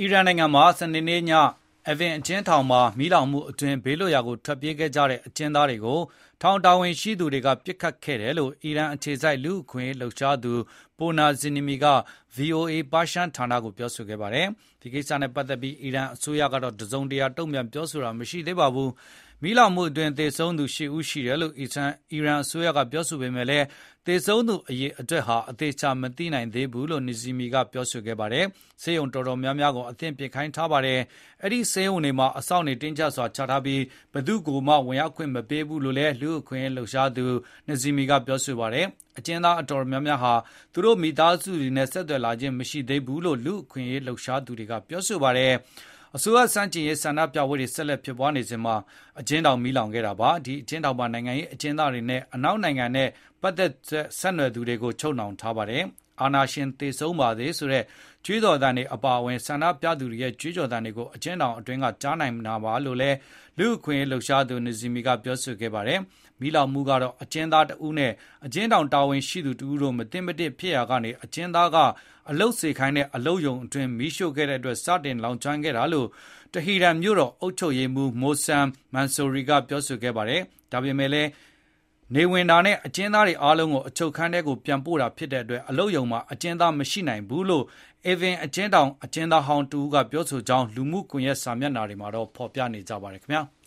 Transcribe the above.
အီရန်နိုင်ငံမှာ စနေနေ့ည Evin အကျဉ်းထောင်မှာ မီးလောင်မှုအတွင်း ဘေးလွတ်ရာကို ထွက်ပြေးခဲ့ကြတဲ့ အကျဉ်းသားတွေကို ထောင်တာဝန်ရှိသူတွေက ပစ်ခတ်ခဲ့တယ်လို့ အီရန်အခြေစိုက် လူ့အခွင့်အရေးလှုပ်ရှားသူ Porna Zenémi က VOA ပါရှန်ဌာနကို ပြောဆိုခဲ့ပါတယ်။ဒီကိစ္စနဲ့ပတ်သက်ပြီး အီရန်အစိုးရကတော့ တစုံတရာ တုံ့ပြန်ပြောဆိုတာ မရှိသေးပါဘူး။မီးလောင်မှုအတွင်း သေဆုံးသူ ၈ ဦးရှိတယ်လို့ အီရန်အစိုးရက ပြောဆိုပေမယ့်လည်း သေဆုံးသူအရေအတွက်ဟာ အသေအချာ မသိနိုင်သေးဘူးလို့ Nazemi ကပြောဆိုခဲ့ပါတယ်။ဆေးရုံတော်တော်များများကို အသင့်ပြင်ခိုင်းထားပါတယ်။အဲဒီဆေးရုံတွေမှာ အစောင့်တွေတင်းကြပ်စွာချထားပြီး ဘယ်သူ့ကိုမှ ဝင်ရောက်ခွင့်မပေးဘူးလို့လည်း လူ့အခွင့်အရေးလှုပ်ရှားသူ Nazemi ကပြောပါတယ်။အကျဉ်းသားအတော်များများဟာ သူတို့မိသားစုတွေနဲ့ ဆက်သွယ်လာခြင်းမရှိသေးဘူးလို့ လူ့အခွင့်အရေးလှုပ်ရှားသူတွေက ပြောပါတယ်။အစိုးရဆန့်ကျင်ရေး ဆန္ဒပြပွဲတွေ ဆက်လက်ဖြစ်ပွားနေစဉ်မှာ အကျဉ်းထောင်မီးလောင်ခဲ့တာပါ။ဒီအကျဉ်းထောင်မှာ နိုင်ငံရေးအကျဉ်းသားတွေနဲ့ အနောက်နိုင်ငံတွေနဲ့ ပတ်သက်ဆက်နွယ်သူတွေကို ချုပ်နှောင်ထားပါတယ်။ အာဏာရှင်သေဆုံးပါစေဆိုတဲ့ကြွေးကြော်သံတွေအပါအဝင်ဆန္ဒပြသူတွေရဲ့ကြွေးကြော်သံတွေကိုအကျဉ်းထောင်အတွင်းကကြားနိုင်မှာပါလို့လည်းလူ့အခွင့်အရေးလှုပ်ရှားသူ Nazemi ကပြောပါတယ်။မီးလောင်မှုကတော့အကျဉ်းသားတဦးနဲ့အကျဉ်းထောင်တာဝန်ရှိသူတဦးတို့မသင့်မတင့်ဖြစ်ရာကနေအကျဉ်းသားကအလုပ်စေခိုင်းတဲ့အလုပ်ရုံအတွင်းမီးရှို့ခဲ့တဲ့အတွက်စတင်လောင်ကျွမ်းခဲ့တာလို့တဟီရန်မြို့တော်အုပ်ချုပ်ရေးမှူး Mohsen Mansouri ကပြောပါတယ်။ဒါပေမယ့်လည်း နေဝင်တာနဲ့အကျဉ်းသားတွေအားလုံးကိုအချုပ်ခန်းထဲပြန်ပို့တာဖြစ်တဲ့အတွက်အလုပ်ရုံမှာအကျဉ်းသားမရှိနိုင်ဘူးလို့ Evin အကျဉ်းထောင်အကျဉ်းသားဟောင်းတဦးကပြောဆိုကြောင်းလူမှုကွန်ရက်စာမျက်နှာတွေမှာဖော်ပြနေကြပါတယ်ခင်ဗျာ။